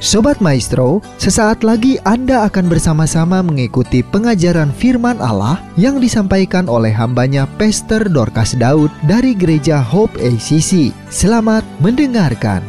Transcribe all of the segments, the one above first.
Sobat Maestro, sesaat lagi Anda akan bersama-sama mengikuti pengajaran firman Allah yang disampaikan oleh hambanya Pastor Dorcas Daud dari Gereja Hope ACC. Selamat mendengarkan.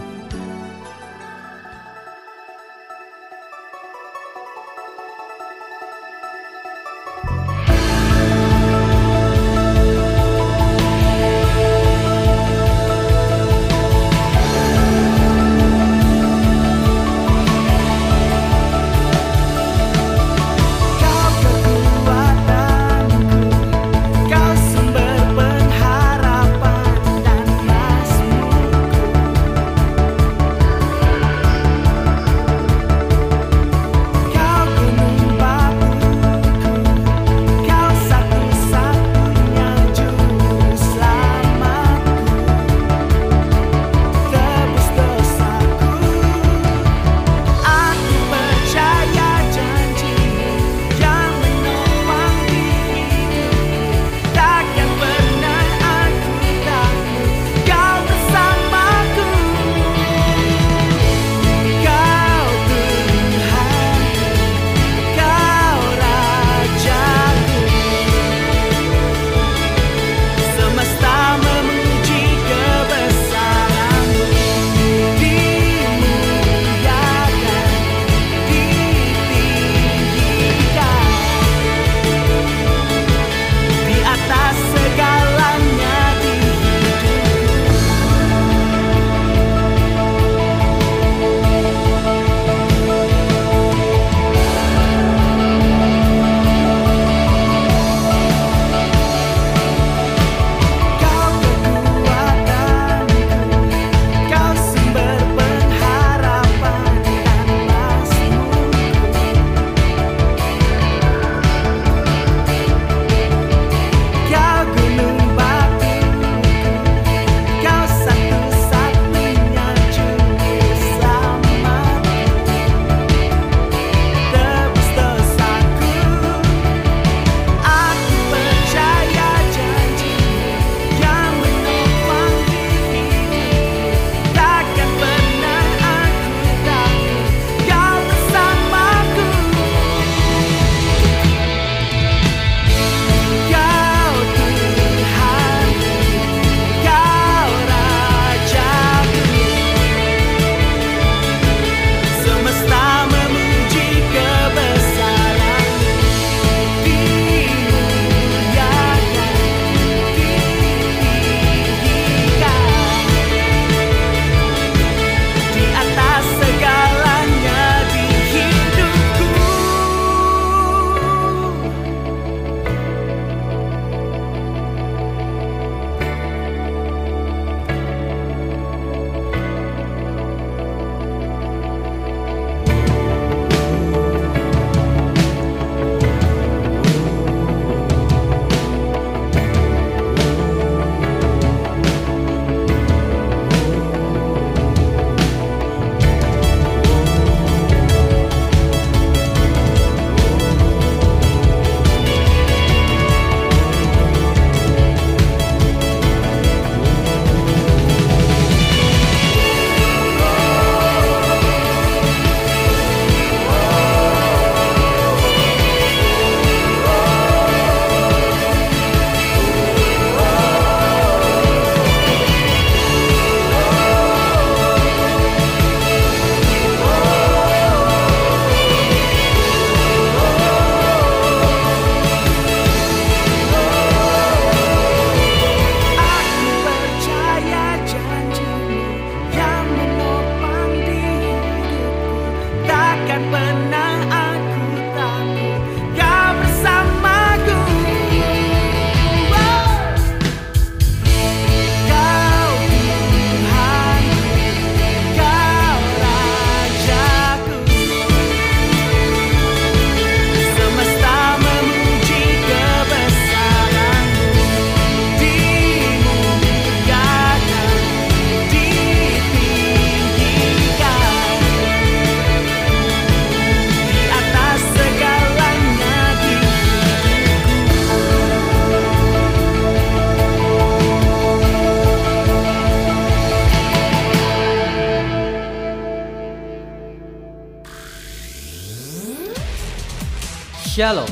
Shalom.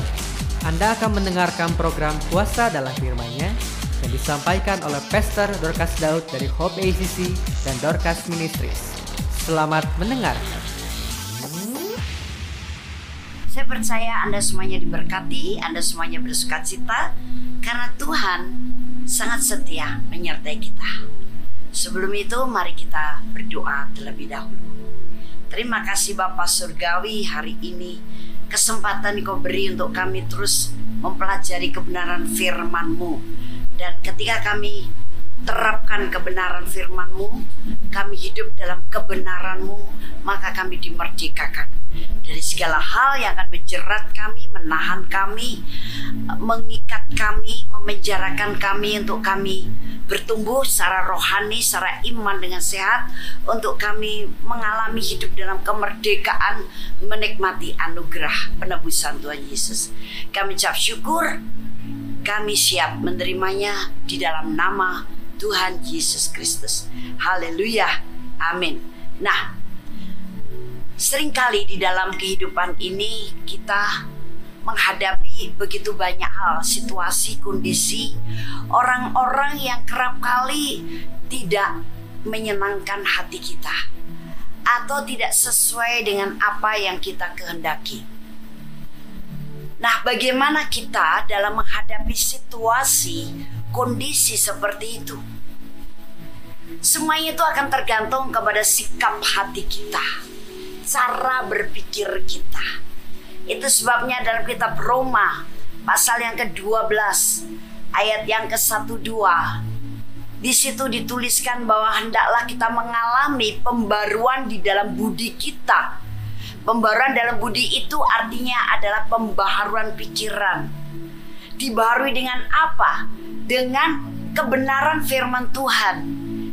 Anda akan mendengarkan program Puasa dalam firman-Nya yang disampaikan oleh Pastor Dorcas Daud dari Hope ACC dan Dorcas Ministries. Selamat mendengarkan. Saya percaya Anda semuanya diberkati, Anda semuanya bersuka cita karena Tuhan sangat setia menyertai kita. Sebelum itu mari kita berdoa terlebih dahulu. Terima kasih Bapak Surgawi hari ini kesempatan kau beri untuk kami terus mempelajari kebenaran firman-Mu. Dan ketika kami terapkan kebenaran firman-Mu, kami hidup dalam kebenaran-Mu, maka kami dimerdekakan dari segala hal yang akan menjerat kami, menahan kami, mengikat kami, memenjarakan kami untuk kami bertumbuh secara rohani, secara iman dengan sehat untuk kami mengalami hidup dalam kemerdekaan menikmati anugerah penebusan Tuhan Yesus. Kami ucap syukur, kami siap menerimanya di dalam nama Tuhan Yesus Kristus. Haleluya. Amin. Nah, sering kali di dalam kehidupan ini kita menghadapi begitu banyak hal, situasi, kondisi, orang-orang yang kerap kali tidak menyenangkan hati kita atau tidak sesuai dengan apa yang kita kehendaki. Nah, bagaimana kita dalam menghadapi situasi, kondisi seperti itu? Semuanya itu akan tergantung kepada sikap hati kita, cara berpikir kita. Itu sebabnya dalam kitab Roma pasal yang ke-12 ayat yang ke-1 2 di situ dituliskan bahwa hendaklah kita mengalami pembaruan di dalam budi kita. Pembaruan dalam budi itu artinya adalah pembaharuan pikiran. Dibaharui dengan apa? Dengan kebenaran firman Tuhan.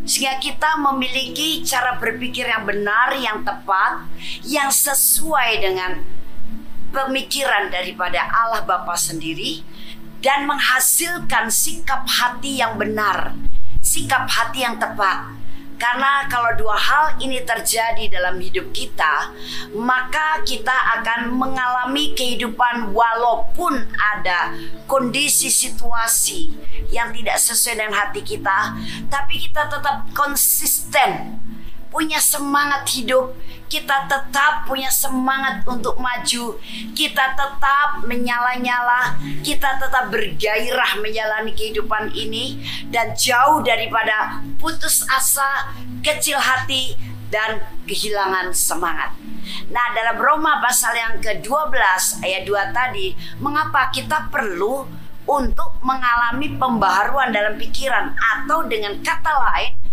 Sehingga kita memiliki cara berpikir yang benar, yang tepat, yang sesuai dengan pemikiran daripada Allah Bapa sendiri dan menghasilkan sikap hati yang benar, sikap hati yang tepat. Karena kalau dua hal ini terjadi dalam hidup kita, maka kita akan mengalami kehidupan walaupun ada kondisi situasi yang tidak sesuai dengan hati kita, tapi kita tetap konsisten punya semangat hidup, kita tetap punya semangat untuk maju, kita tetap menyala-nyala, kita tetap bergairah menjalani kehidupan ini. Dan jauh daripada putus asa, kecil hati dan kehilangan semangat. Nah, dalam Roma pasal yang ke-12 ayat 2 tadi, mengapa kita perlu untuk mengalami pembaharuan dalam pikiran atau dengan kata lain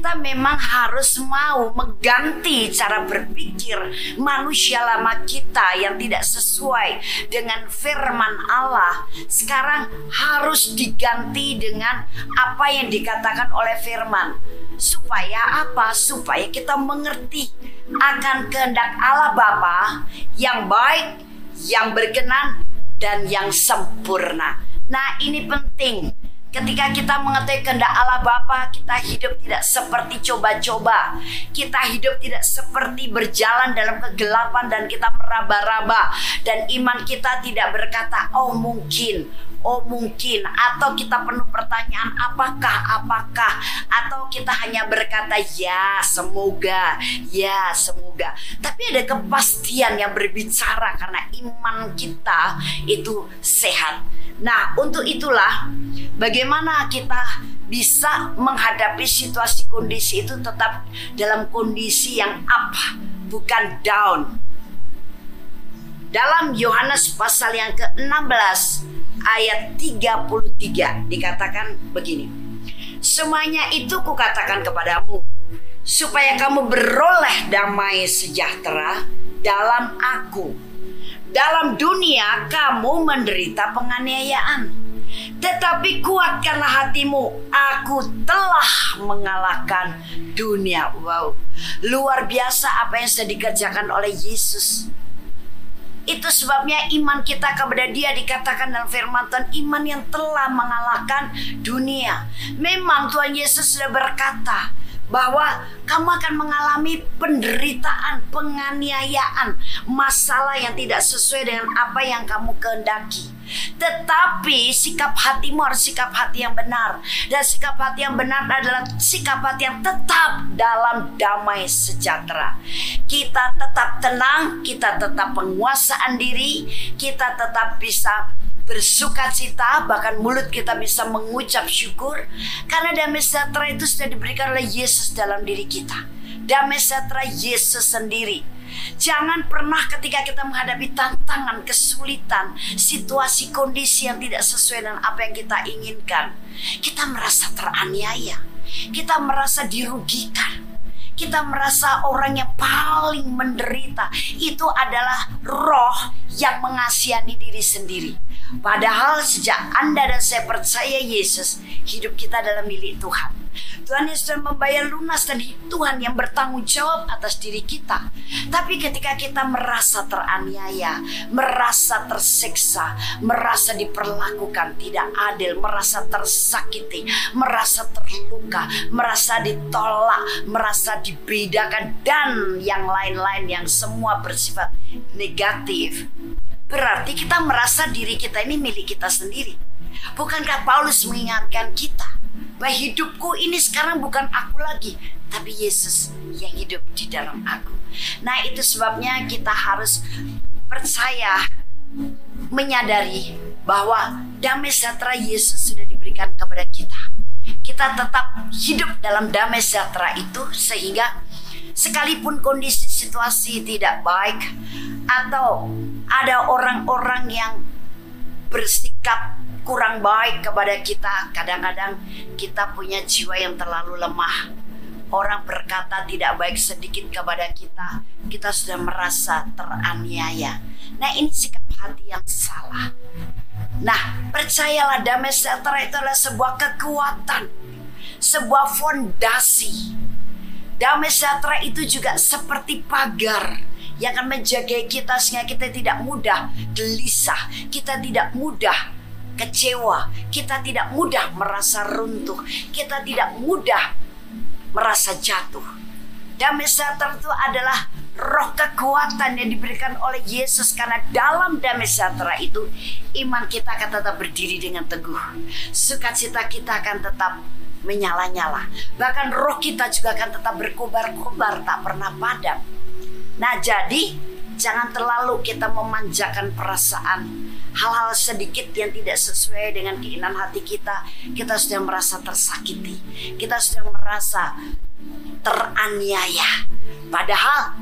kita memang harus mau mengganti cara berpikir manusia lama kita yang tidak sesuai dengan firman Allah. Sekarang harus diganti dengan apa yang dikatakan oleh firman. Supaya apa? Supaya kita mengerti akan kehendak Allah Bapa yang baik, yang berkenan, dan yang sempurna. Nah, ini penting Ketika kita mengetahui kehendak Allah Bapa, kita hidup tidak seperti coba-coba. Kita hidup tidak seperti berjalan dalam kegelapan dan kita meraba-raba dan iman kita tidak berkata, "Oh, mungkin." Oh mungkin atau kita penuh pertanyaan apakah apakah atau kita hanya berkata ya semoga ya semoga tapi ada kepastian yang berbicara karena iman kita itu sehat Nah, untuk itulah bagaimana kita bisa menghadapi situasi kondisi itu tetap dalam kondisi yang up, bukan down. Dalam Yohanes pasal yang ke-16 ayat 33 dikatakan begini. Semuanya itu kukatakan kepadamu supaya kamu beroleh damai sejahtera dalam aku dalam dunia kamu menderita penganiayaan. Tetapi kuatkanlah hatimu, aku telah mengalahkan dunia. Wow, luar biasa apa yang sudah dikerjakan oleh Yesus. Itu sebabnya iman kita kepada dia dikatakan dalam firman Tuhan iman yang telah mengalahkan dunia. Memang Tuhan Yesus sudah berkata bahwa kamu akan mengalami penderitaan, penganiayaan, masalah yang tidak sesuai dengan apa yang kamu kehendaki. Tetapi sikap hatimu harus sikap hati yang benar. Dan sikap hati yang benar adalah sikap hati yang tetap dalam damai sejahtera. Kita tetap tenang, kita tetap penguasaan diri, kita tetap bisa bersuka cita, bahkan mulut kita bisa mengucap syukur karena damai sejahtera itu sudah diberikan oleh Yesus dalam diri kita. Damai sejahtera Yesus sendiri. Jangan pernah ketika kita menghadapi tantangan, kesulitan, situasi, kondisi yang tidak sesuai dengan apa yang kita inginkan, kita merasa teraniaya, kita merasa dirugikan, kita merasa orang yang paling menderita itu adalah roh yang mengasihani diri sendiri. Padahal sejak Anda dan saya percaya Yesus, hidup kita adalah milik Tuhan. Tuhan yang sudah membayar lunas dan Tuhan yang bertanggung jawab atas diri kita. Tapi ketika kita merasa teraniaya, merasa tersiksa, merasa diperlakukan tidak adil, merasa tersakiti, merasa terluka, merasa ditolak, merasa dibedakan dan yang lain-lain yang semua bersifat negatif. Berarti kita merasa diri kita ini milik kita sendiri. Bukankah Paulus mengingatkan kita bahwa hidupku ini sekarang bukan aku lagi, tapi Yesus yang hidup di dalam aku. Nah, itu sebabnya kita harus percaya menyadari bahwa damai sejahtera Yesus sudah diberikan kepada kita. Kita tetap hidup dalam damai sejahtera itu sehingga sekalipun kondisi situasi tidak baik atau ada orang-orang yang bersikap kurang baik kepada kita. Kadang-kadang kita punya jiwa yang terlalu lemah. Orang berkata tidak baik sedikit kepada kita, kita sudah merasa teraniaya. Nah, ini sikap hati yang salah. Nah, percayalah damai sejahtera itu adalah sebuah kekuatan, sebuah fondasi. Damai sejahtera itu juga seperti pagar yang akan menjaga kita sehingga kita tidak mudah gelisah, kita tidak mudah kecewa, kita tidak mudah merasa runtuh, kita tidak mudah merasa jatuh. Damai sejahtera itu adalah roh kekuatan yang diberikan oleh Yesus karena dalam damai sejahtera itu iman kita akan tetap berdiri dengan teguh. Sukacita kita akan tetap menyala-nyala. Bahkan roh kita juga akan tetap berkobar-kobar tak pernah padam. Nah, jadi jangan terlalu kita memanjakan perasaan hal-hal sedikit yang tidak sesuai dengan keinginan hati kita, kita sudah merasa tersakiti, kita sudah merasa teraniaya. Padahal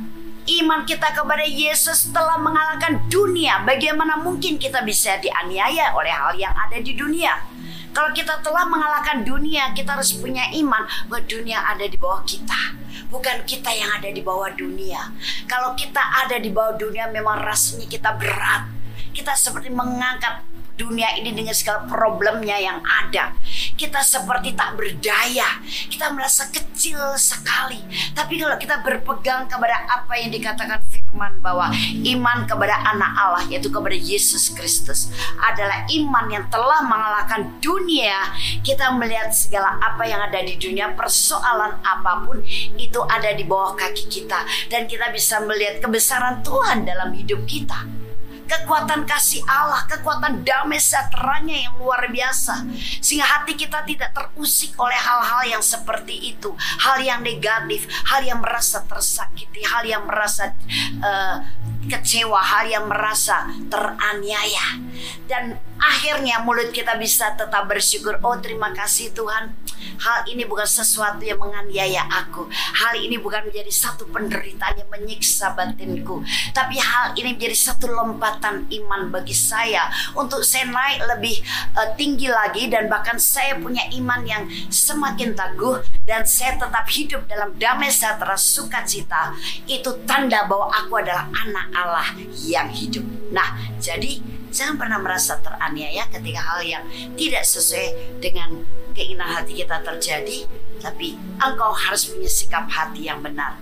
iman kita kepada Yesus telah mengalahkan dunia. Bagaimana mungkin kita bisa dianiaya oleh hal yang ada di dunia? Kalau kita telah mengalahkan dunia, kita harus punya iman bahwa dunia ada di bawah kita. Bukan kita yang ada di bawah dunia. Kalau kita ada di bawah dunia, memang rasanya kita berat kita seperti mengangkat dunia ini dengan segala problemnya yang ada. Kita seperti tak berdaya, kita merasa kecil sekali. Tapi kalau kita berpegang kepada apa yang dikatakan firman bahwa iman kepada anak Allah yaitu kepada Yesus Kristus adalah iman yang telah mengalahkan dunia. Kita melihat segala apa yang ada di dunia, persoalan apa pun itu ada di bawah kaki kita dan kita bisa melihat kebesaran Tuhan dalam hidup kita kekuatan kasih Allah, kekuatan damai sejahteranya yang luar biasa. Sehingga hati kita tidak terusik oleh hal-hal yang seperti itu. Hal yang negatif, hal yang merasa tersakiti, hal yang merasa uh, kecewa, hal yang merasa teraniaya. Dan akhirnya mulut kita bisa tetap bersyukur. Oh terima kasih Tuhan Hal ini bukan sesuatu yang menganiaya aku. Hal ini bukan menjadi satu penderitaan yang menyiksa batinku. Tapi hal ini menjadi satu lompatan iman bagi saya untuk saya naik lebih uh, tinggi lagi dan bahkan saya punya iman yang semakin teguh dan saya tetap hidup dalam damai sejahtera sukacita. Itu tanda bahwa aku adalah anak Allah yang hidup. Nah, jadi jangan pernah merasa teraniaya ketika hal yang tidak sesuai dengan keinginan hati kita terjadi, tapi engkau harus punya sikap hati yang benar.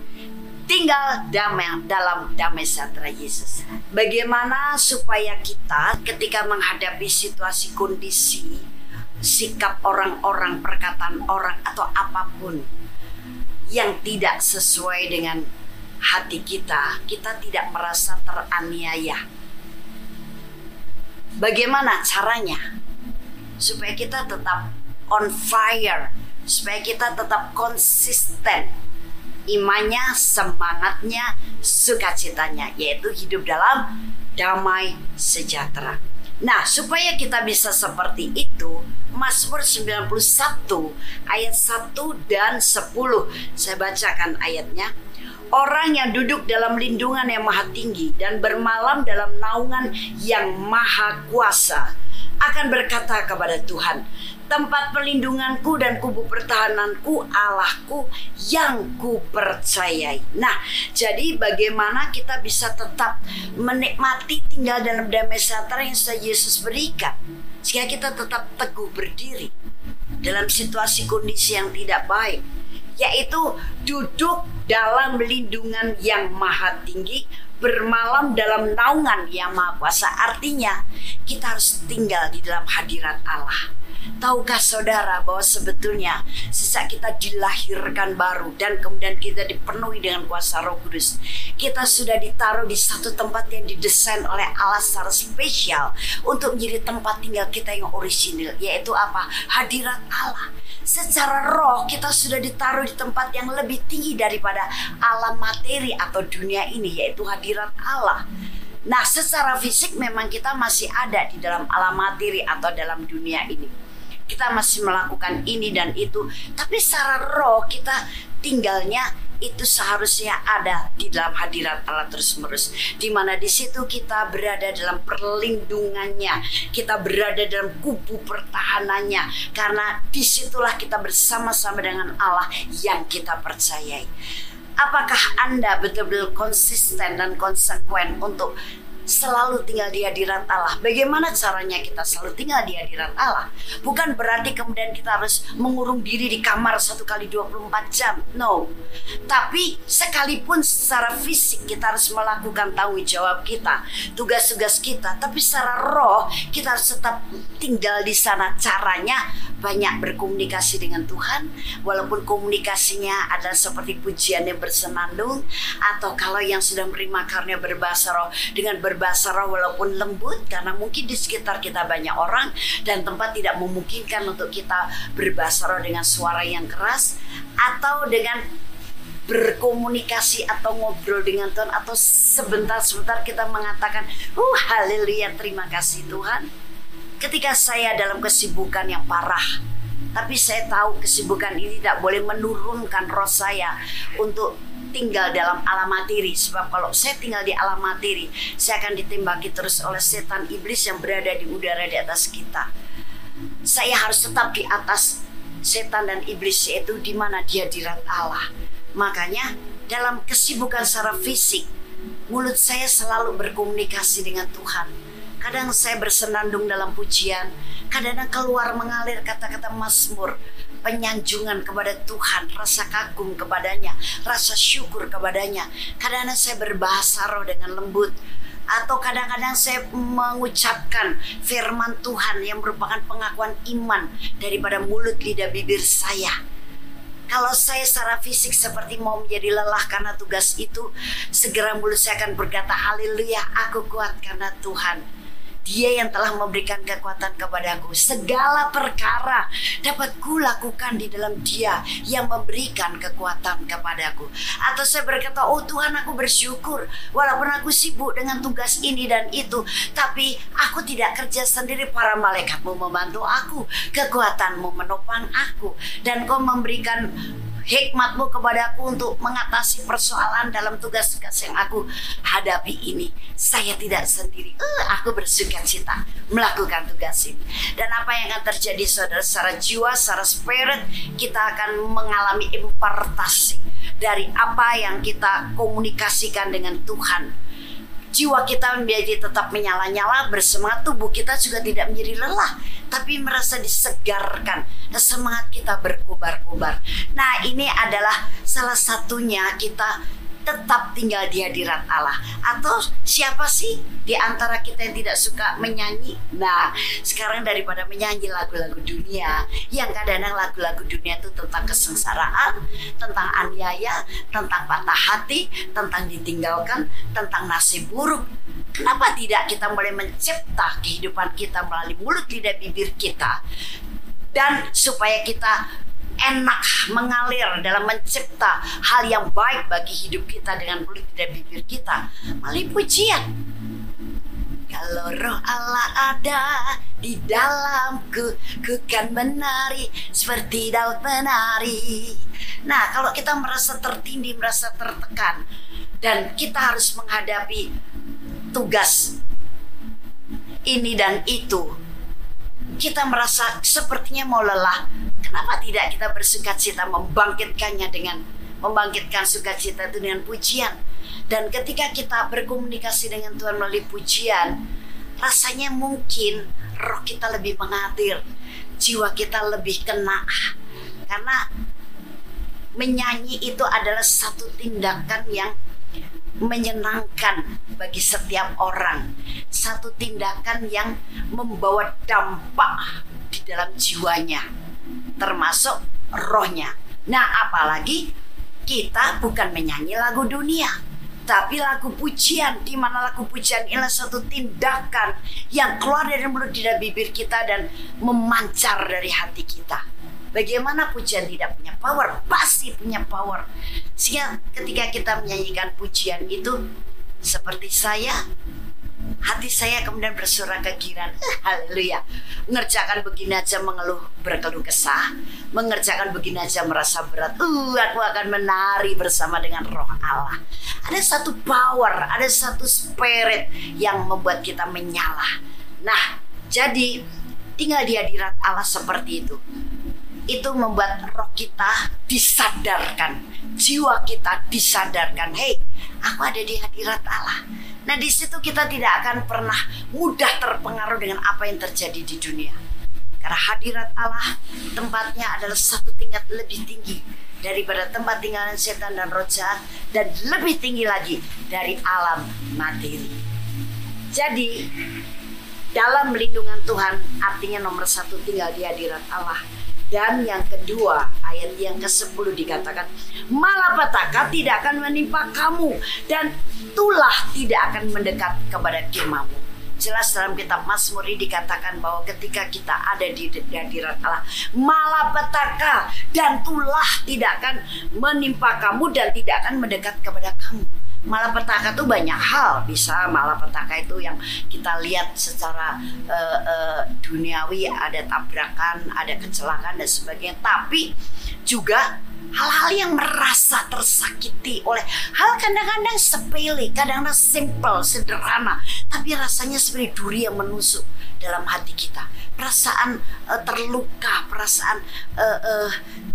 Tinggal damai dalam damai sejahtera Yesus. Bagaimana supaya kita ketika menghadapi situasi kondisi, sikap orang-orang, perkataan orang atau apa pun yang tidak sesuai dengan hati kita, kita tidak merasa teraniaya. Bagaimana caranya? Supaya kita tetap on fire, supaya kita tetap konsisten imannya, semangatnya, sukacitanya, yaitu hidup dalam damai sejahtera. Nah, supaya kita bisa seperti itu, Mazmur 91 ayat 1 dan 10. Saya bacakan ayatnya. Orang yang duduk dalam lindungan yang maha tinggi dan bermalam dalam naungan yang maha kuasa akan berkata kepada Tuhan, tempat perlindunganku dan kubu pertahananku Allahku yang ku percayai. Nah, jadi bagaimana kita bisa tetap menikmati tinggal dalam damai sejahtera yang sudah Yesus berikan? Sehingga kita tetap teguh berdiri dalam situasi kondisi yang tidak baik yaitu duduk dalam lindungan yang maha tinggi bermalam dalam naungan yang maha kuasa. Artinya kita harus tinggal di dalam hadirat Allah Tahukah saudara bahwa sebetulnya sejak kita dilahirkan baru dan kemudian kita dipenuhi dengan kuasa roh kudus. Kita sudah ditaruh di satu tempat yang didesain oleh Allah secara spesial untuk menjadi tempat tinggal kita yang orisinil. Yaitu apa? Hadirat Allah secara roh kita sudah ditaruh di tempat yang lebih tinggi daripada alam materi atau dunia ini yaitu hadirat Allah. Nah, secara fisik memang kita masih ada di dalam alam materi atau dalam dunia ini kita masih melakukan ini dan itu. Tapi secara roh kita tinggalnya itu seharusnya ada di dalam hadirat Allah terus menerus di mana di situ kita berada dalam perlindungannya. Kita berada dalam kubu pertahanannya. Karena di situlah kita bersama-sama dengan Allah yang kita percayai. Apakah anda betul-betul konsisten dan konsekuen untuk selalu tinggal di hadirat Allah. Bagaimana caranya kita selalu tinggal di hadirat Allah? Bukan berarti kemudian kita harus mengurung diri di kamar satu kali 24 jam. No. Tapi sekalipun secara fisik kita harus melakukan tanggung jawab kita, tugas-tugas kita, tapi secara roh kita harus tetap tinggal di sana. Caranya banyak berkomunikasi dengan Tuhan, walaupun komunikasinya adalah seperti pujian yang bersenandung, atau kalau yang sudah menerima karunia berbahasa roh dengan ber berbahasa roh walaupun lembut karena mungkin di sekitar kita banyak orang dan tempat tidak memungkinkan untuk kita berbahasa roh dengan suara yang keras atau dengan berkomunikasi atau ngobrol dengan Tuhan atau sebentar-sebentar kita mengatakan, "Uh, haleluya, terima kasih Tuhan." Ketika saya dalam kesibukan yang parah, tapi saya tahu kesibukan ini tidak boleh menurunkan roh saya untuk tinggal dalam alam materi sebab kalau saya tinggal di alam materi saya akan ditembaki terus oleh setan iblis yang berada di udara di atas kita. Saya harus tetap di atas setan dan iblis yaitu di mana dia dirat Allah. Makanya dalam kesibukan secara fisik mulut saya selalu berkomunikasi dengan Tuhan kadang saya bersenandung dalam pujian kadang keluar mengalir kata-kata mazmur penyanjungan kepada Tuhan, rasa kagum kepadanya, rasa syukur kepadanya. Kadang-kadang saya berbahasa roh dengan lembut atau kadang-kadang saya mengucapkan firman Tuhan yang merupakan pengakuan iman daripada mulut lidah bibir saya. Kalau saya secara fisik seperti mau menjadi lelah karena tugas itu, segera mulut saya akan berkata, Haleluya, aku kuat karena Tuhan dia yang telah memberikan kekuatan kepadaku. Segala perkara dapat kulakukan di dalam Dia yang memberikan kekuatan kepadaku. Atau saya berkata, "Oh Tuhan, aku bersyukur walaupun aku sibuk dengan tugas ini dan itu, tapi aku tidak kerja sendiri. Para malaikatmu membantu aku, kekuatanmu menopang aku, dan kau memberikan hikmatmu kepadaku untuk mengatasi persoalan dalam tugas-tugas yang aku hadapi ini. Saya tidak sendiri. Uh, aku bersuka cita melakukan tugas ini. Dan apa yang akan terjadi saudara secara jiwa, secara spirit, kita akan mengalami impartasi dari apa yang kita komunikasikan dengan Tuhan jiwa kita menjadi tetap menyala-nyala bersemangat tubuh kita juga tidak menjadi lelah tapi merasa disegarkan semangat kita berkobar-kobar. Nah ini adalah salah satunya kita tetap tinggal di hadirat Allah. Atau siapa sih di antara kita yang tidak suka menyanyi? Nah, sekarang daripada menyanyi lagu-lagu dunia, yang kadang-kadang lagu-lagu dunia itu tentang kesengsaraan, tentang aniaya, tentang patah hati, tentang ditinggalkan, tentang nasib buruk. Kenapa tidak kita mulai mencipta kehidupan kita melalui mulut lidah bibir kita dan supaya kita enak mengalir dalam mencipta hal yang baik bagi hidup kita dengan mulut dan bibir kita melalui pujian. Kalau roh Allah ada di dalamku, ku kan menari seperti Daud menari. Nah, kalau kita merasa tertindih, merasa tertekan, dan kita harus menghadapi tugas ini dan itu, kita merasa sepertinya mau lelah, kenapa tidak kita bersuka cita membangkitkannya dengan membangkitkan sukacita itu dengan pujian. Dan ketika kita berkomunikasi dengan Tuhan melalui pujian, rasanya mungkin roh kita lebih mengalir, jiwa kita lebih kena. Karena menyanyi itu adalah satu tindakan yang menyenangkan bagi setiap orang. Satu tindakan yang membawa dampak di dalam jiwanya, termasuk rohnya. Nah, apalagi kita bukan menyanyi lagu dunia, tapi lagu pujian di mana lagu pujian adalah satu tindakan yang keluar dari mulut dan bibir kita dan memancar dari hati kita. Bagaimana pujian tidak punya power? Pasti punya power. Sehingga ketika kita menyanyikan pujian itu seperti saya hati saya kemudian bersorak kegiran. Haleluya. Mengerjakan begini aja mengeluh berkeluh kesah. Mengerjakan begini aja merasa berat. Uh aku akan menari bersama dengan roh Allah. Ada satu power ada satu spirit yang membuat kita menyala. Nah jadi tinggal di hadirat Allah seperti itu itu membuat roh kita disadarkan, jiwa kita disadarkan. Hei, aku ada di hadirat Allah. Nah, di situ kita tidak akan pernah mudah terpengaruh dengan apa yang terjadi di dunia. Karena hadirat Allah tempatnya adalah satu tingkat lebih tinggi daripada tempat tinggalan setan dan roh jahat dan lebih tinggi lagi dari alam materi. Jadi dalam lindungan Tuhan artinya nomor satu tinggal di hadirat Allah dan yang kedua, ayat yang ke-10 dikatakan, Malapetaka tidak akan menimpa kamu dan tulah tidak akan mendekat kepada kemahmu. Jelas dalam kitab Mazmur ini dikatakan bahwa ketika kita ada di hadirat Allah, malapetaka dan tulah tidak akan menimpa kamu dan tidak akan mendekat kepada kamu malapetaka itu banyak hal bisa malapetaka itu yang kita lihat secara uh, uh, duniawi ada tabrakan ada kecelakaan dan sebagainya tapi juga hal-hal yang merasa tersakiti oleh hal kadang-kadang sepele, kadang-kadang simple, sederhana, tapi rasanya seperti duri yang menusuk dalam hati kita. Perasaan uh, terluka, perasaan uh, uh,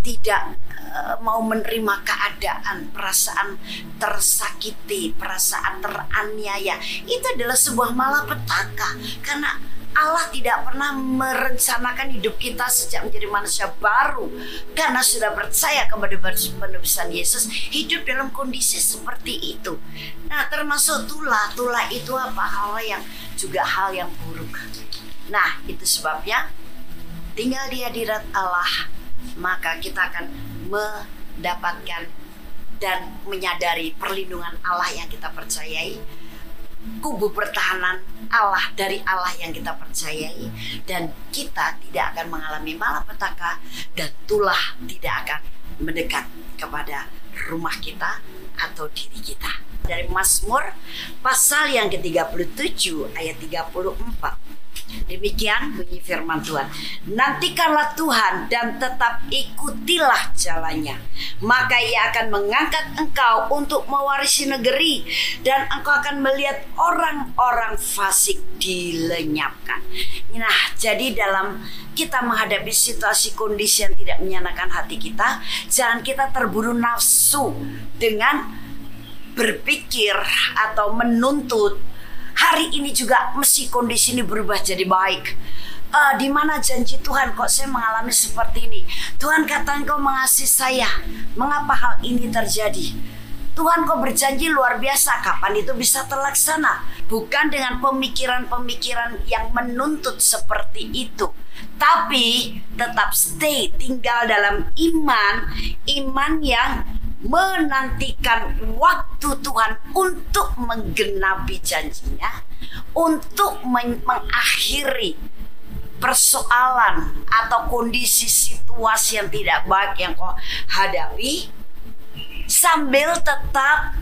tidak uh, mau menerima keadaan, perasaan tersakiti, perasaan teraniaya. Itu adalah sebuah malapetaka karena Allah tidak pernah merencanakan hidup kita sejak menjadi manusia baru karena sudah percaya kepada penebusan Yesus hidup dalam kondisi seperti itu. Nah, termasuk tulah, tulah itu apa? Hal yang juga hal yang buruk. Nah, itu sebabnya tinggal di hadirat Allah, maka kita akan mendapatkan dan menyadari perlindungan Allah yang kita percayai kubu pertahanan Allah dari Allah yang kita percayai dan kita tidak akan mengalami malapetaka dan tulah tidak akan mendekat kepada rumah kita atau diri kita. Dari Mazmur pasal yang ke-37 ayat 34 Demikian bunyi firman Tuhan. Nantikanlah Tuhan dan tetap ikutilah jalannya. Maka ia akan mengangkat engkau untuk mewarisi negeri. Dan engkau akan melihat orang-orang fasik dilenyapkan. Nah jadi dalam kita menghadapi situasi kondisi yang tidak menyenangkan hati kita. Jangan kita terburu nafsu dengan berpikir atau menuntut hari ini juga mesti kondisi ini berubah jadi baik. Uh, di mana janji Tuhan kok saya mengalami seperti ini? Tuhan kata engkau mengasihi saya. Mengapa hal ini terjadi? Tuhan kok berjanji luar biasa, kapan itu bisa terlaksana? Bukan dengan pemikiran-pemikiran yang menuntut seperti itu. Tapi tetap stay, tinggal dalam iman, iman yang menantikan waktu Tuhan untuk menggenapi janjinya, untuk mengakhiri persoalan atau kondisi situasi yang tidak baik yang kau hadapi sambil tetap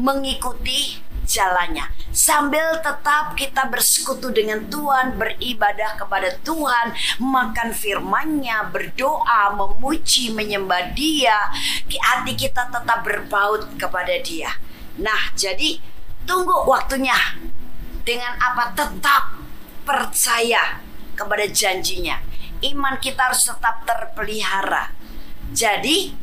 mengikuti jalannya sambil tetap kita bersekutu dengan Tuhan beribadah kepada Tuhan makan firmannya berdoa memuji menyembah dia hati kita tetap berpaut kepada dia. Nah jadi tunggu waktunya dengan apa? Tetap percaya kepada janjinya. Iman kita harus tetap terpelihara. Jadi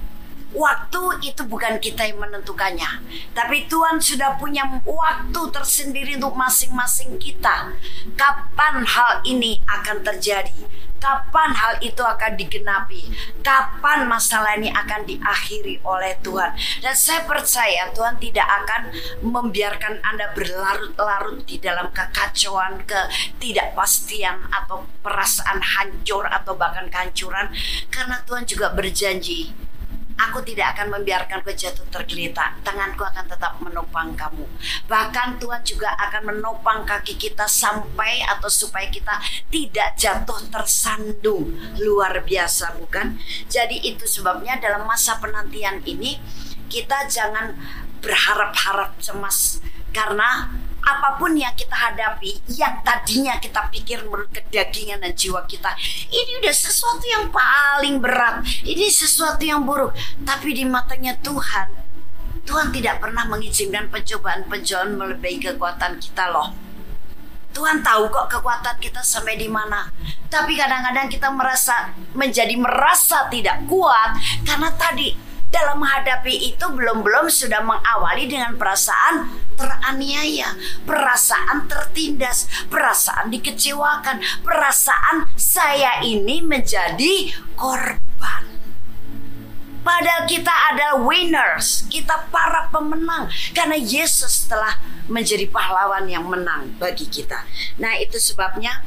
Waktu itu bukan kita yang menentukannya, tapi Tuhan sudah punya waktu tersendiri untuk masing-masing kita. Kapan hal ini akan terjadi? Kapan hal itu akan digenapi? Kapan masalah ini akan diakhiri oleh Tuhan? Dan saya percaya Tuhan tidak akan membiarkan Anda berlarut-larut di dalam kekacauan, ketidakpastian atau perasaan hancur atau bahkan kehancuran karena Tuhan juga berjanji Aku tidak akan membiarkan kau jatuh tergeletak. Tanganku akan tetap menopang kamu. Bahkan Tuhan juga akan menopang kaki kita sampai atau supaya kita tidak jatuh tersandung. Luar biasa bukan? Jadi itu sebabnya dalam masa penantian ini kita jangan berharap-harap cemas karena apa pun yang kita hadapi yang tadinya kita pikir menurut kedagingan dan jiwa kita ini udah sesuatu yang paling berat ini sesuatu yang buruk tapi di matanya Tuhan Tuhan tidak pernah mengizinkan pencobaan-pencobaan melebihi kekuatan kita loh Tuhan tahu kok kekuatan kita sampai di mana. Tapi kadang-kadang kita merasa menjadi merasa tidak kuat karena tadi dalam menghadapi itu belum-belum sudah mengawali dengan perasaan teraniaya, perasaan tertindas, perasaan dikecewakan, perasaan saya ini menjadi korban. Padahal kita ada winners, kita para pemenang karena Yesus telah menjadi pahlawan yang menang bagi kita. Nah, itu sebabnya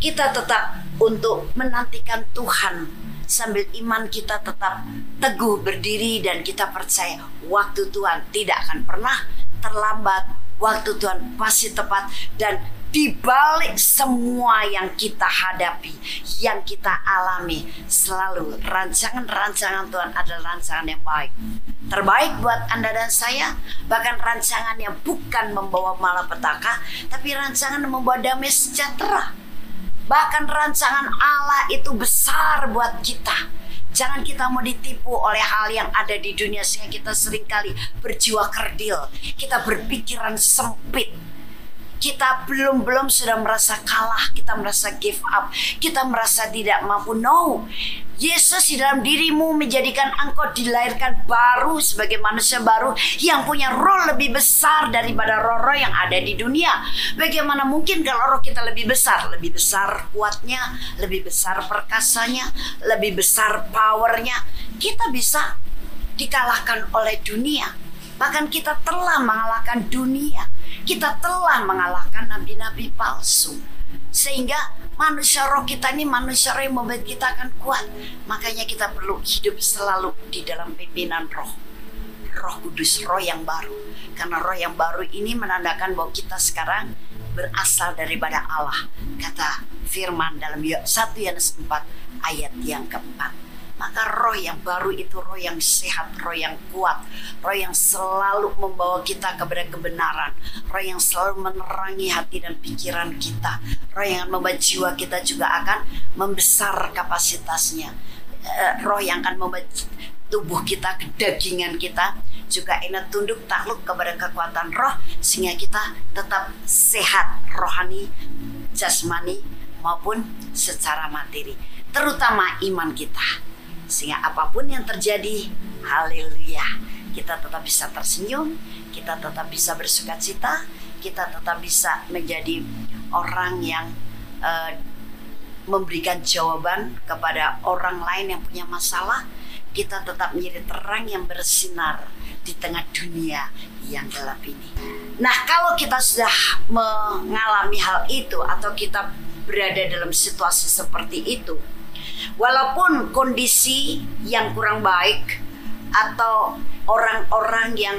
kita tetap untuk menantikan Tuhan sambil iman kita tetap teguh berdiri dan kita percaya waktu Tuhan tidak akan pernah terlambat, waktu Tuhan pasti tepat dan di balik semua yang kita hadapi, yang kita alami, selalu rancangan-rancangan Tuhan adalah rancangan yang baik. Terbaik buat Anda dan saya, bahkan rancangan yang bukan membawa malapetaka, tapi rancangan yang membawa damai sejahtera. Bahkan rancangan Allah itu besar buat kita Jangan kita mau ditipu oleh hal yang ada di dunia sehingga kita sering kali berjiwa kerdil. Kita berpikiran sempit. Kita belum-belum sudah merasa kalah, kita merasa give up, kita merasa tidak mampu. No, Yesus di dalam dirimu menjadikan engkau dilahirkan baru sebagai manusia baru yang punya roh lebih besar daripada roh-roh yang ada di dunia. Bagaimana mungkin kalau roh kita lebih besar? Lebih besar kuatnya, lebih besar perkasanya, lebih besar powernya. Kita bisa dikalahkan oleh dunia. Bahkan kita telah mengalahkan dunia. Kita telah mengalahkan nabi-nabi palsu. Sehingga manusia roh kita ini manusia roh yang membuat kita akan kuat. Makanya kita perlu hidup selalu di dalam pimpinan roh. Roh kudus, roh yang baru. Karena roh yang baru ini menandakan bahwa kita sekarang berasal daripada Allah. Kata firman dalam 1 Yohanes 4 ayat yang keempat. Maka roh yang baru itu roh yang sehat, roh yang kuat, roh yang selalu membawa kita kepada kebenaran, roh yang selalu menerangi hati dan pikiran kita, roh yang membuat jiwa kita juga akan membesar kapasitasnya, eh, roh yang akan membuat tubuh kita, kedagingan kita juga enak tunduk takluk kepada kekuatan roh sehingga kita tetap sehat rohani, jasmani maupun secara materi, terutama iman kita. Sehingga apa pun yang terjadi, haleluya, kita tetap bisa tersenyum, kita tetap bisa bersuka cita, kita tetap bisa menjadi orang yang uh, memberikan jawaban kepada orang lain yang punya masalah, kita tetap menjadi terang yang bersinar di tengah dunia yang gelap ini. Nah, kalau kita sudah mengalami hal itu atau kita berada dalam situasi seperti itu, walaupun kondisi yang kurang baik atau orang-orang yang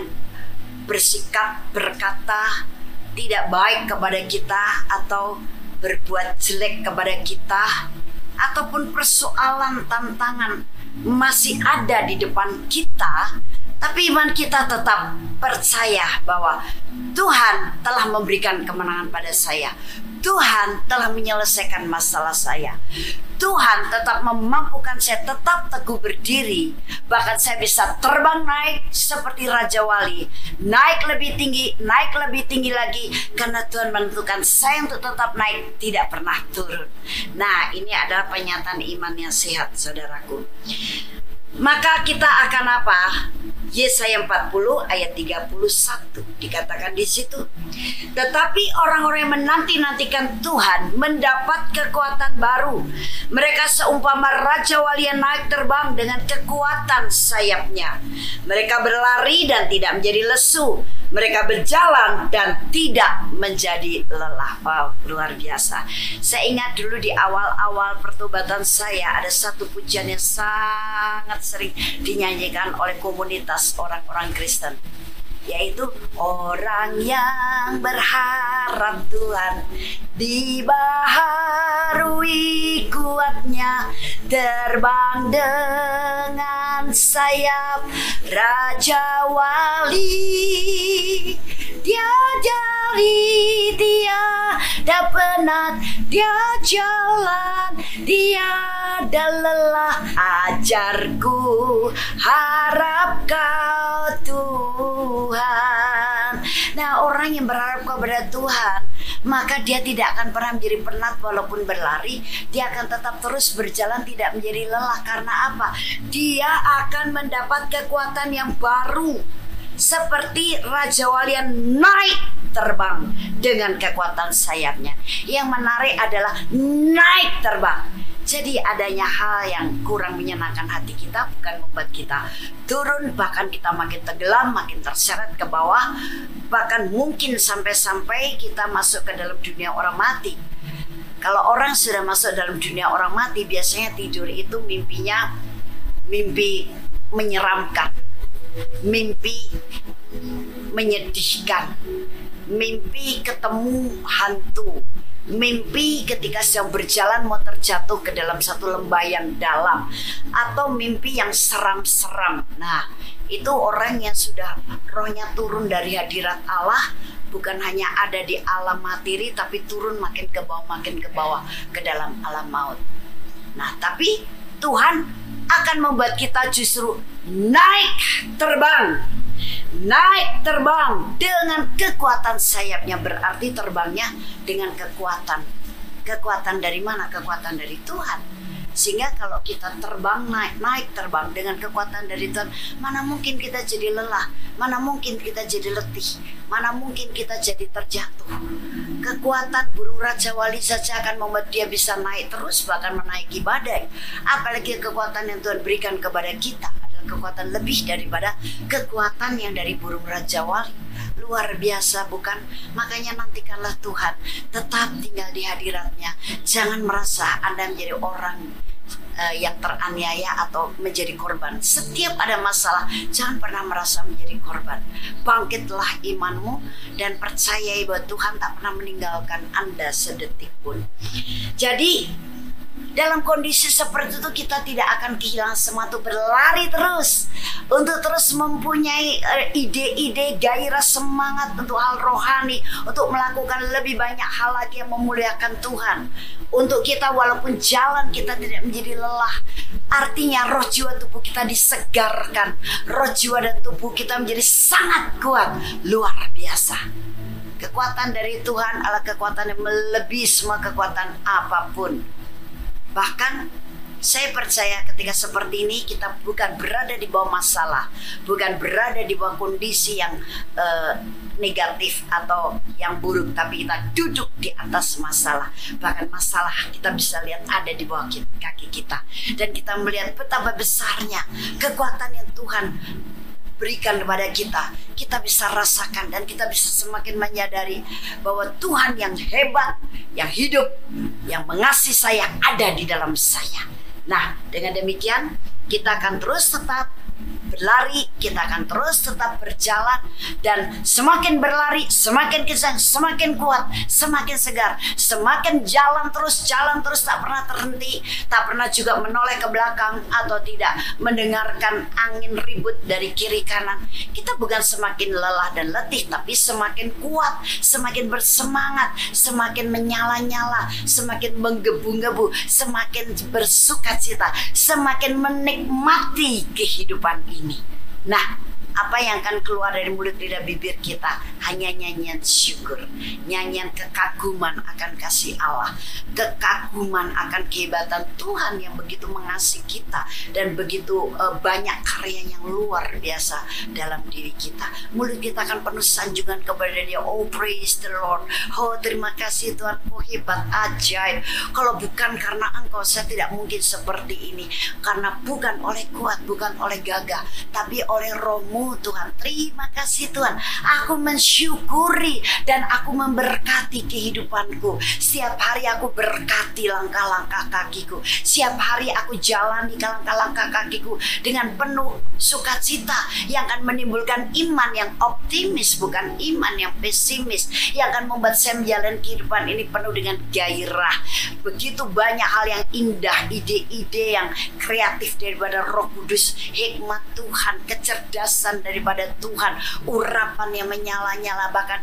bersikap berkata tidak baik kepada kita atau berbuat jelek kepada kita ataupun persoalan tantangan masih ada di depan kita tapi iman kita tetap percaya bahwa Tuhan telah memberikan kemenangan pada saya. Tuhan telah menyelesaikan masalah saya. Tuhan tetap memampukan saya tetap teguh berdiri. Bahkan saya bisa terbang naik seperti Raja Wali. Naik lebih tinggi, naik lebih tinggi lagi. Karena Tuhan menentukan saya untuk tetap naik, tidak pernah turun. Nah ini adalah pernyataan iman yang sehat saudaraku. Maka kita akan apa? Yesaya 40 ayat 31 dikatakan di situ. Tetapi orang-orang yang menanti-nantikan Tuhan mendapat kekuatan baru. Mereka seumpama raja wali yang naik terbang dengan kekuatan sayapnya. Mereka berlari dan tidak menjadi lesu. Mereka berjalan dan tidak menjadi lelah. Wow, luar biasa. Saya ingat dulu di awal-awal pertobatan saya ada satu pujian yang sangat sering dinyanyikan oleh komunitas orang-orang Kristen yaitu orang yang berharap Tuhan dibaharui kuatnya terbang dengan sayap Raja Wali. Dia jali dia penat dia jalan dia ada lelah. Ajarku harap kau Tuhan. Nah orang yang berharap kepada Tuhan maka dia tidak akan pernah menjadi penat walaupun berlari dia akan tetap terus berjalan tidak menjadi lelah karena apa dia akan mendapat kekuatan yang baru seperti Raja Walian naik terbang dengan kekuatan sayapnya. Yang menarik adalah naik terbang. Jadi adanya hal yang kurang menyenangkan hati kita bukan membuat kita turun bahkan kita makin tenggelam, makin terseret ke bawah, bahkan mungkin sampai-sampai kita masuk ke dalam dunia orang mati. Kalau orang sudah masuk dalam dunia orang mati biasanya tidur itu mimpinya mimpi menyeramkan mimpi menyedihkan, mimpi ketemu hantu, mimpi ketika sedang berjalan mau terjatuh ke dalam satu lembah yang dalam, atau mimpi yang seram-seram. Nah, itu orang yang sudah rohnya turun dari hadirat Allah, bukan hanya ada di alam materi, tapi turun makin ke bawah, makin ke bawah, ke dalam alam maut. Nah, tapi Tuhan akan membuat kita justru naik terbang. Naik terbang dengan kekuatan sayapnya berarti terbangnya dengan kekuatan. Kekuatan dari mana? Kekuatan dari Tuhan. Sehingga kalau kita terbang naik naik terbang dengan kekuatan dari Tuhan, mana mungkin kita jadi lelah, mana mungkin kita jadi letih, mana mungkin kita jadi terjatuh. Kekuatan burung raja wali saja akan membuat dia bisa naik terus bahkan menaiki badai. Apalagi kekuatan yang Tuhan berikan kepada kita kekuatan lebih daripada kekuatan yang dari burung raja wali. Luar biasa bukan? Makanya nantikanlah Tuhan tetap tinggal di hadiratnya. Jangan merasa Anda menjadi orang uh, yang teraniaya atau menjadi korban. Setiap ada masalah jangan pernah merasa menjadi korban. Bangkitlah imanmu dan percayai bahwa Tuhan tak pernah meninggalkan Anda sedetik pun. Jadi dalam kondisi seperti itu kita tidak akan kehilangan semangat berlari terus. Untuk terus mempunyai eh, ide-ide gairah semangat untuk hal rohani. Untuk melakukan lebih banyak hal lagi yang memuliakan Tuhan. Untuk kita walaupun jalan kita tidak menjadi lelah artinya roh jiwa tubuh kita disegarkan. Roh jiwa dan tubuh kita menjadi sangat kuat. Luar biasa. Kekuatan dari Tuhan adalah kekuatan yang melebihi semua kekuatan apa pun Bahkan saya percaya ketika seperti ini kita bukan berada di bawah masalah, bukan berada di bawah kondisi yang uh, negatif atau yang buruk, tapi kita duduk di atas masalah. Bahkan masalah kita bisa lihat ada di bawah kaki kita dan kita melihat betapa besarnya kekuatan yang Tuhan berikan kepada kita, kita bisa rasakan dan kita bisa semakin menyadari bahwa Tuhan yang hebat, yang hidup, yang mengasihi saya ada di dalam saya. Nah, dengan demikian kita akan terus tetap berlari, kita akan terus tetap berjalan dan semakin berlari, semakin kencang, semakin kuat, semakin segar, semakin jalan terus, jalan terus tak pernah terhenti, tak pernah juga menoleh ke belakang atau tidak mendengarkan angin ribut dari kiri kanan. Kita bukan semakin lelah dan letih, tapi semakin kuat, semakin bersemangat, semakin menyala-nyala, semakin menggebu-gebu, semakin bersuka cita, semakin menikmati kehidupan ini ini. Nah, apa yang akan keluar dari mulut lidah bibir kita hanya nyanyian syukur, nyanyian kekaguman akan kasih Allah, kekaguman akan kehebatan Tuhan yang begitu mengasihi kita dan begitu uh, banyak karya yang luar biasa dalam diri kita. Mulut kita akan penuh sanjungan kepada Dia. Oh praise the Lord. Oh terima kasih Tuhan. Oh hebat, ajaib. Kalau bukan karena Engkau saya tidak mungkin seperti ini. Karena bukan oleh kuat, bukan oleh gagah, tapi oleh rohmu Tuhan. Terima kasih Tuhan. Aku mensyukuri dan aku memberkati kehidupanku. Setiap hari aku berkati langkah-langkah kakiku. Setiap hari aku jalan di langkah-langkah kakiku dengan penuh sukacita yang akan menimbulkan iman yang optimis bukan iman yang pesimis yang akan membuat saya menjalani kehidupan ini penuh dengan gairah. Begitu banyak hal yang indah, ide-ide yang kreatif daripada Roh Kudus, hikmat Tuhan, kecerdasan daripada Tuhan, urapan yang menyala-nyala bahkan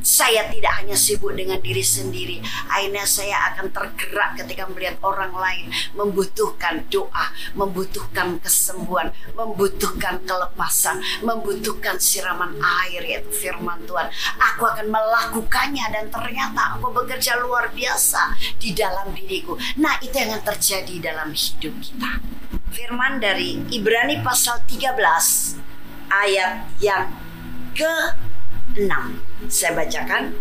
saya tidak hanya sibuk dengan diri sendiri. Akhirnya saya akan tergerak ketika melihat orang lain membutuhkan doa, membutuhkan kesembuhan, membutuhkan kelepasan, membutuhkan siraman air yaitu firman Tuhan. Aku akan melakukannya dan ternyata aku bekerja luar biasa di dalam diriku. Nah, itu yang terjadi dalam hidup kita. Firman dari Ibrani pasal 13 ayat yang ke-6. Saya bacakan.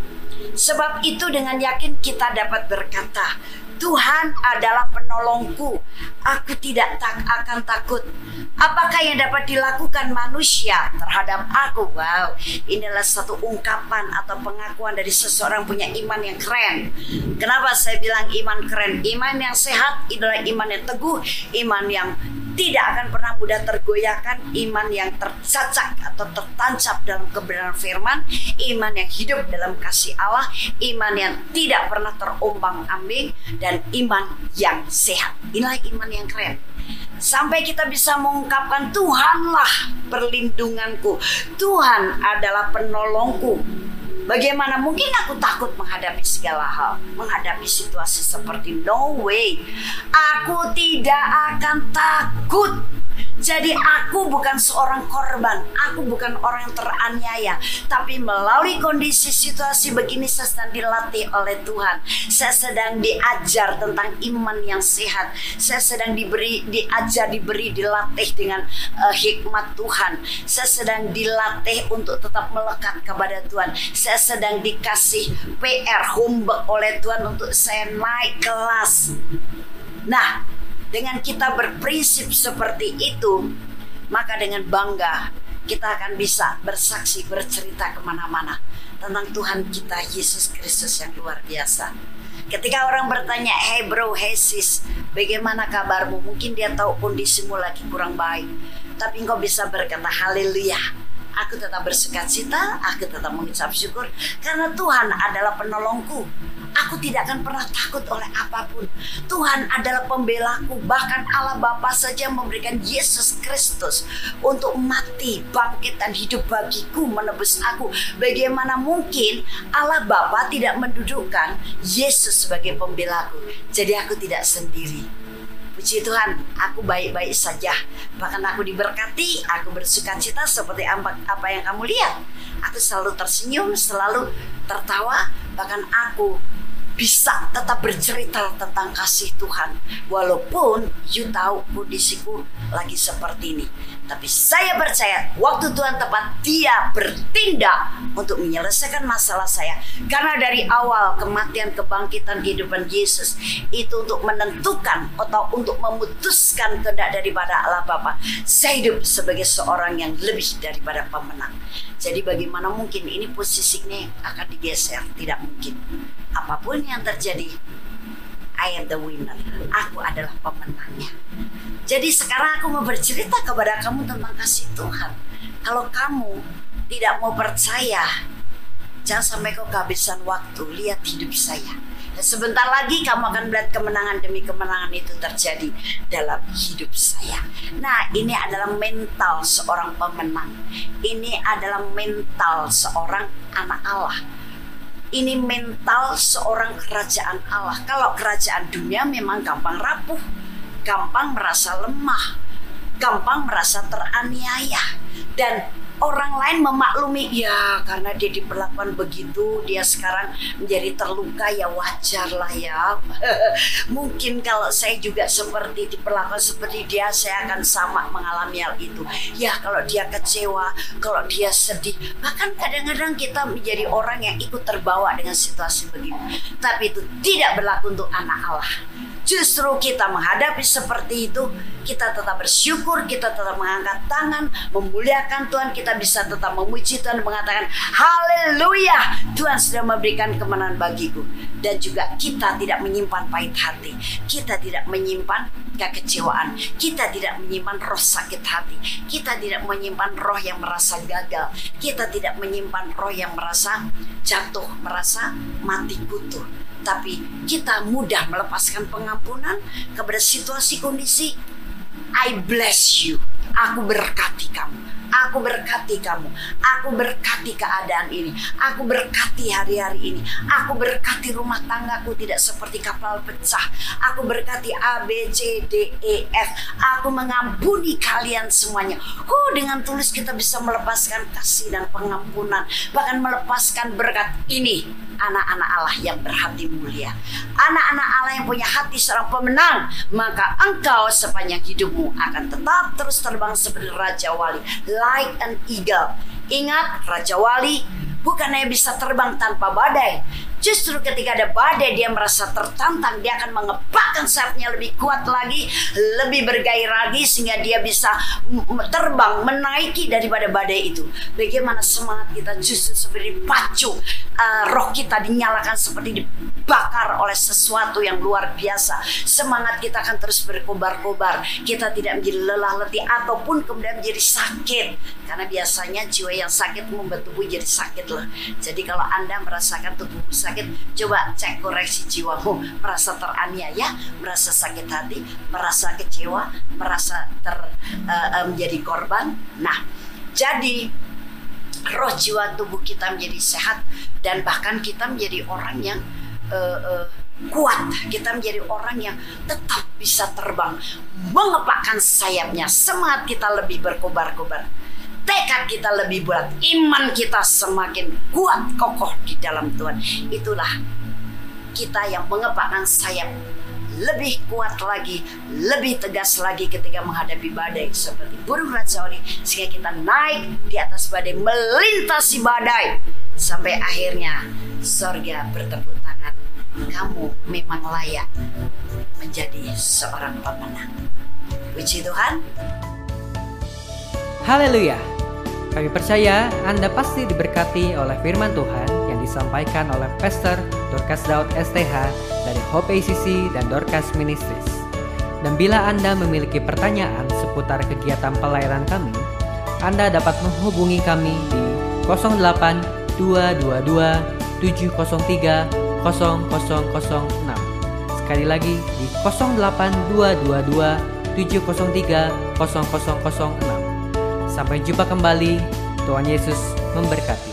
Sebab itu dengan yakin kita dapat berkata, Tuhan adalah penolongku. Aku tidak tak akan takut. Apakah yang dapat dilakukan manusia terhadap aku? Wow, inilah satu ungkapan atau pengakuan dari seseorang punya iman yang keren. Kenapa saya bilang iman keren? Iman yang sehat adalah iman yang teguh, iman yang tidak akan pernah mudah tergoyahkan iman yang tercacak atau tertancap dalam kebenaran firman, iman yang hidup dalam kasih Allah, iman yang tidak pernah terombang ambing dan iman yang sehat. Inilah iman yang keren. Sampai kita bisa mengungkapkan Tuhanlah perlindunganku. Tuhan adalah penolongku. Bagaimana mungkin aku takut menghadapi segala hal, menghadapi situasi seperti no way. Aku tidak akan takut jadi aku bukan seorang korban, aku bukan orang yang teraniaya, tapi melalui kondisi situasi begini saya sedang dilatih oleh Tuhan. Saya sedang diajar tentang iman yang sehat. Saya sedang diberi diajar, diberi dilatih dengan uh, hikmat Tuhan. Saya sedang dilatih untuk tetap melekat kepada Tuhan. Saya sedang dikasih PR homework oleh Tuhan untuk saya naik kelas. Nah, dengan kita berprinsip seperti itu, maka dengan bangga kita akan bisa bersaksi, bercerita ke mana-mana tentang Tuhan kita Yesus Kristus yang luar biasa. Ketika orang bertanya, hey bro, hey sis, bagaimana kabarmu? Mungkin dia tahu kondisimu lagi kurang baik. Tapi engkau bisa berkata, haleluya, aku tetap bersuka cita, aku tetap mengucap syukur karena Tuhan adalah penolongku. Aku tidak akan pernah takut oleh apa pun. Tuhan adalah pembelaku. Bahkan Allah Bapa saja memberikan Yesus Kristus untuk mati, bangkit dan hidup bagiku, menebus aku. Bagaimana mungkin Allah Bapa tidak mendudukkan Yesus sebagai pembelaku? Jadi aku tidak sendiri. Puji Tuhan, aku baik-baik saja. Bahkan aku diberkati, aku bersuka cita seperti apa yang kamu lihat. Aku selalu tersenyum, selalu tertawa, bahkan aku bisa tetap bercerita tentang kasih Tuhan walaupun you tahu kondisiku lagi seperti ini Tapi saya percaya waktu Tuhan tepat dia bertindak untuk menyelesaikan masalah saya. Karena dari awal kematian, kebangkitan, kehidupan Yesus itu untuk menentukan atau untuk memutuskan kehendak daripada Allah Bapa. Saya hidup sebagai seorang yang lebih daripada pemenang. Jadi bagaimana mungkin ini posisinya akan digeser? Tidak mungkin. Apa pun yang terjadi, I am the winner. Aku adalah pemenangnya. Jadi sekarang aku mau bercerita kepada kamu tentang kasih Tuhan. Kalau kamu tidak mau percaya, jangan sampai kau kehabisan waktu. Lihat hidup saya. Dan sebentar lagi kamu akan melihat kemenangan demi kemenangan itu terjadi dalam hidup saya. Nah, ini adalah mental seorang pemenang. Ini adalah mental seorang anak Allah ini mental seorang kerajaan Allah. Kalau kerajaan dunia memang gampang rapuh, gampang merasa lemah, gampang merasa teraniaya dan orang lain memaklumi ya karena dia diperlakukan begitu dia sekarang menjadi terluka ya wajar lah ya. Mungkin kalau saya juga seperti diperlakukan seperti dia saya akan sama mengalami hal itu. Ya kalau dia kecewa kalau dia sedih bahkan kadang-kadang kita menjadi orang yang ikut terbawa dengan situasi begini. Tapi itu tidak berlaku untuk anak Allah Justru kita menghadapi seperti itu, kita tetap bersyukur, kita tetap mengangkat tangan, memuliakan Tuhan, kita bisa tetap memuji Tuhan, mengatakan haleluya, Tuhan sudah memberikan kemenangan bagiku. Dan juga kita tidak menyimpan pahit hati, kita tidak menyimpan kekecewaan, kita tidak menyimpan roh sakit hati, kita tidak menyimpan roh yang merasa gagal, kita tidak menyimpan roh yang merasa jatuh, merasa mati kutu tapi kita mudah melepaskan pengampunan kepada situasi kondisi. I bless you. Aku berkati kamu. Aku berkati kamu. Aku berkati keadaan ini. Aku berkati hari-hari ini. Aku berkati rumah tanggaku tidak seperti kapal pecah. Aku berkati A, B, C, D, E, F. Aku mengampuni kalian semuanya. Oh, dengan tulus kita bisa melepaskan kasih dan pengampunan. Bahkan melepaskan berkat ini anak-anak Allah yang berhati mulia. Anak-anak Allah yang punya hati seorang pemenang, maka engkau sepanjang hidupmu akan tetap terus terbang seperti Raja Wali, like an eagle. Ingat, Raja Wali bukan hanya bisa terbang tanpa badai, Justru ketika ada badai dia merasa tertantang, dia akan mengepakkan sayapnya lebih kuat lagi, lebih bergairah lagi sehingga dia bisa terbang menaiki daripada badai itu. Bagaimana semangat kita justru seperti pacu, uh, roh kita dinyalakan seperti dibakar oleh sesuatu yang luar biasa. Semangat kita akan terus berkobar-kobar. Kita tidak menjadi lelah letih ataupun kemudian menjadi sakit. Karena biasanya jiwa yang sakit membuat tubuh jadi sakit loh. Jadi kalau Anda merasakan tubuh sakit coba cek koreksi jiwamu. Merasa teraniaya merasa sakit hati merasa kecewa merasa ter uh, menjadi korban. Nah jadi roh jiwa tubuh kita menjadi sehat dan bahkan kita menjadi orang yang uh, uh, kuat. Kita menjadi orang yang tetap bisa terbang mengepakkan sayapnya semangat kita lebih berkobar-kobar tekad kita lebih bulat, iman kita semakin kuat kokoh di dalam Tuhan. Itulah kita yang mengepakkan sayap lebih kuat lagi, lebih tegas lagi ketika menghadapi badai seperti burung rajauli sehingga kita naik di atas badai, melintasi badai sampai akhirnya sorga bertepuk tangan. Kamu memang layak menjadi seorang pemenang. Puji Tuhan. Haleluya. Kami percaya Anda pasti diberkati oleh firman Tuhan yang disampaikan oleh Pastor Dorcas Daud STH dari Hope ACC dan Dorcas Ministries. Dan bila Anda memiliki pertanyaan seputar kegiatan pelayanan kami, Anda dapat menghubungi kami di 08 222 703 0006. Sekali lagi di 08 222 703 0006. Sampai jumpa kembali. Tuhan Yesus memberkati.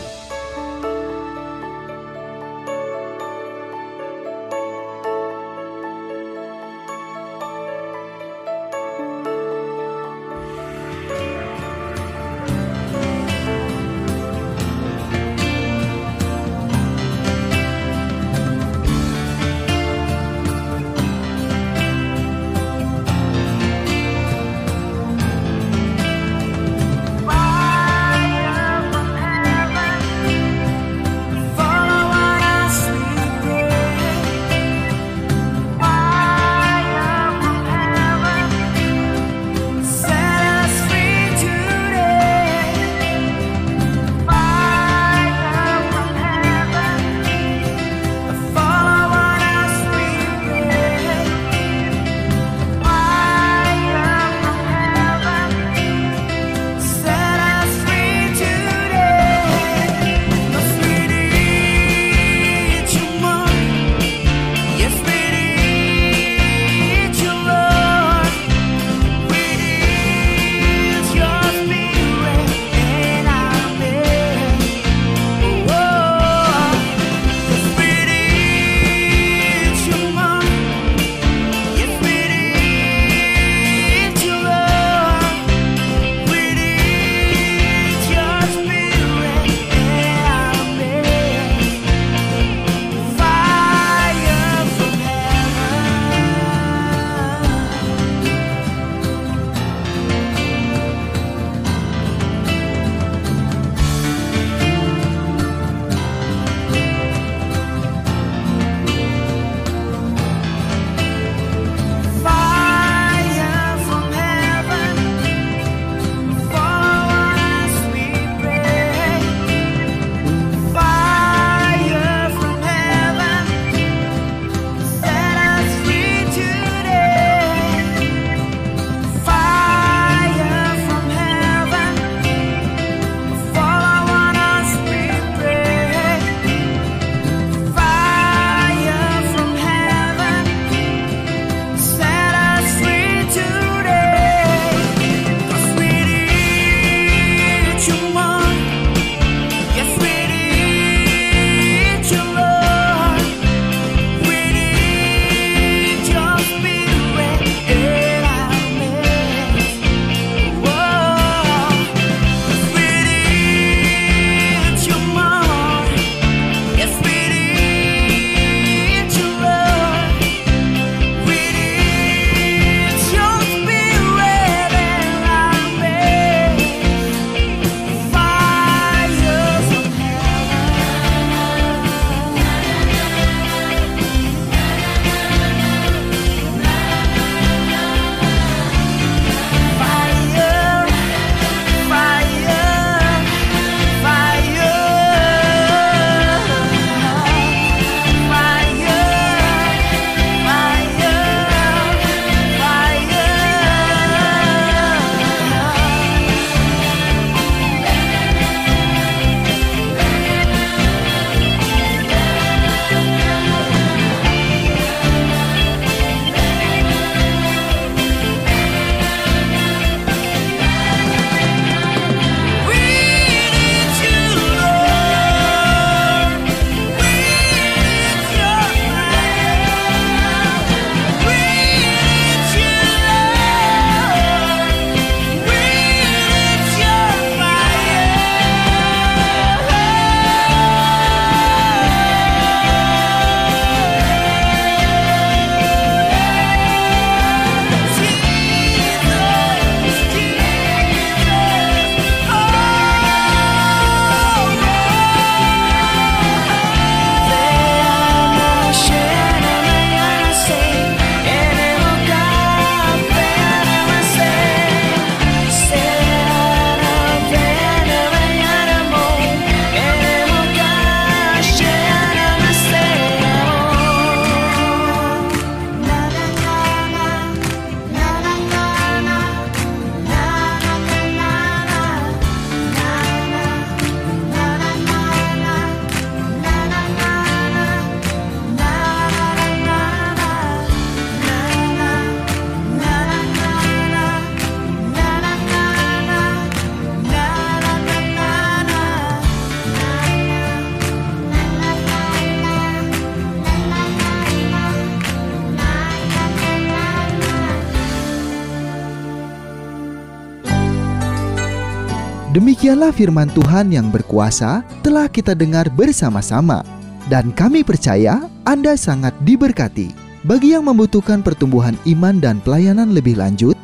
Demikianlah firman Tuhan yang berkuasa telah kita dengar bersama-sama. Dan kami percaya Anda sangat diberkati. Bagi yang membutuhkan pertumbuhan iman dan pelayanan lebih lanjut,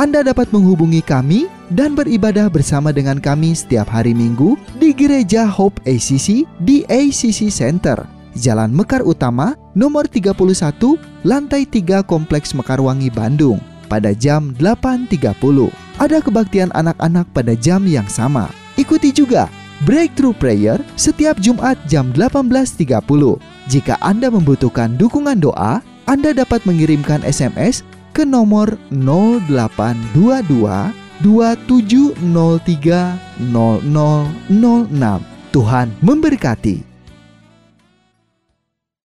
Anda dapat menghubungi kami dan beribadah bersama dengan kami setiap hari Minggu di Gereja Hope ACC di ACC Center, Jalan Mekar Utama, nomor 31, lantai 3 Kompleks Mekarwangi, Bandung, pada jam 8.30. Ada kebaktian anak-anak pada jam yang sama. Ikuti juga Breakthrough Prayer setiap Jumat jam 18.30. Jika Anda membutuhkan dukungan doa, Anda dapat mengirimkan SMS ke nomor 0822 2703 0006. Tuhan memberkati.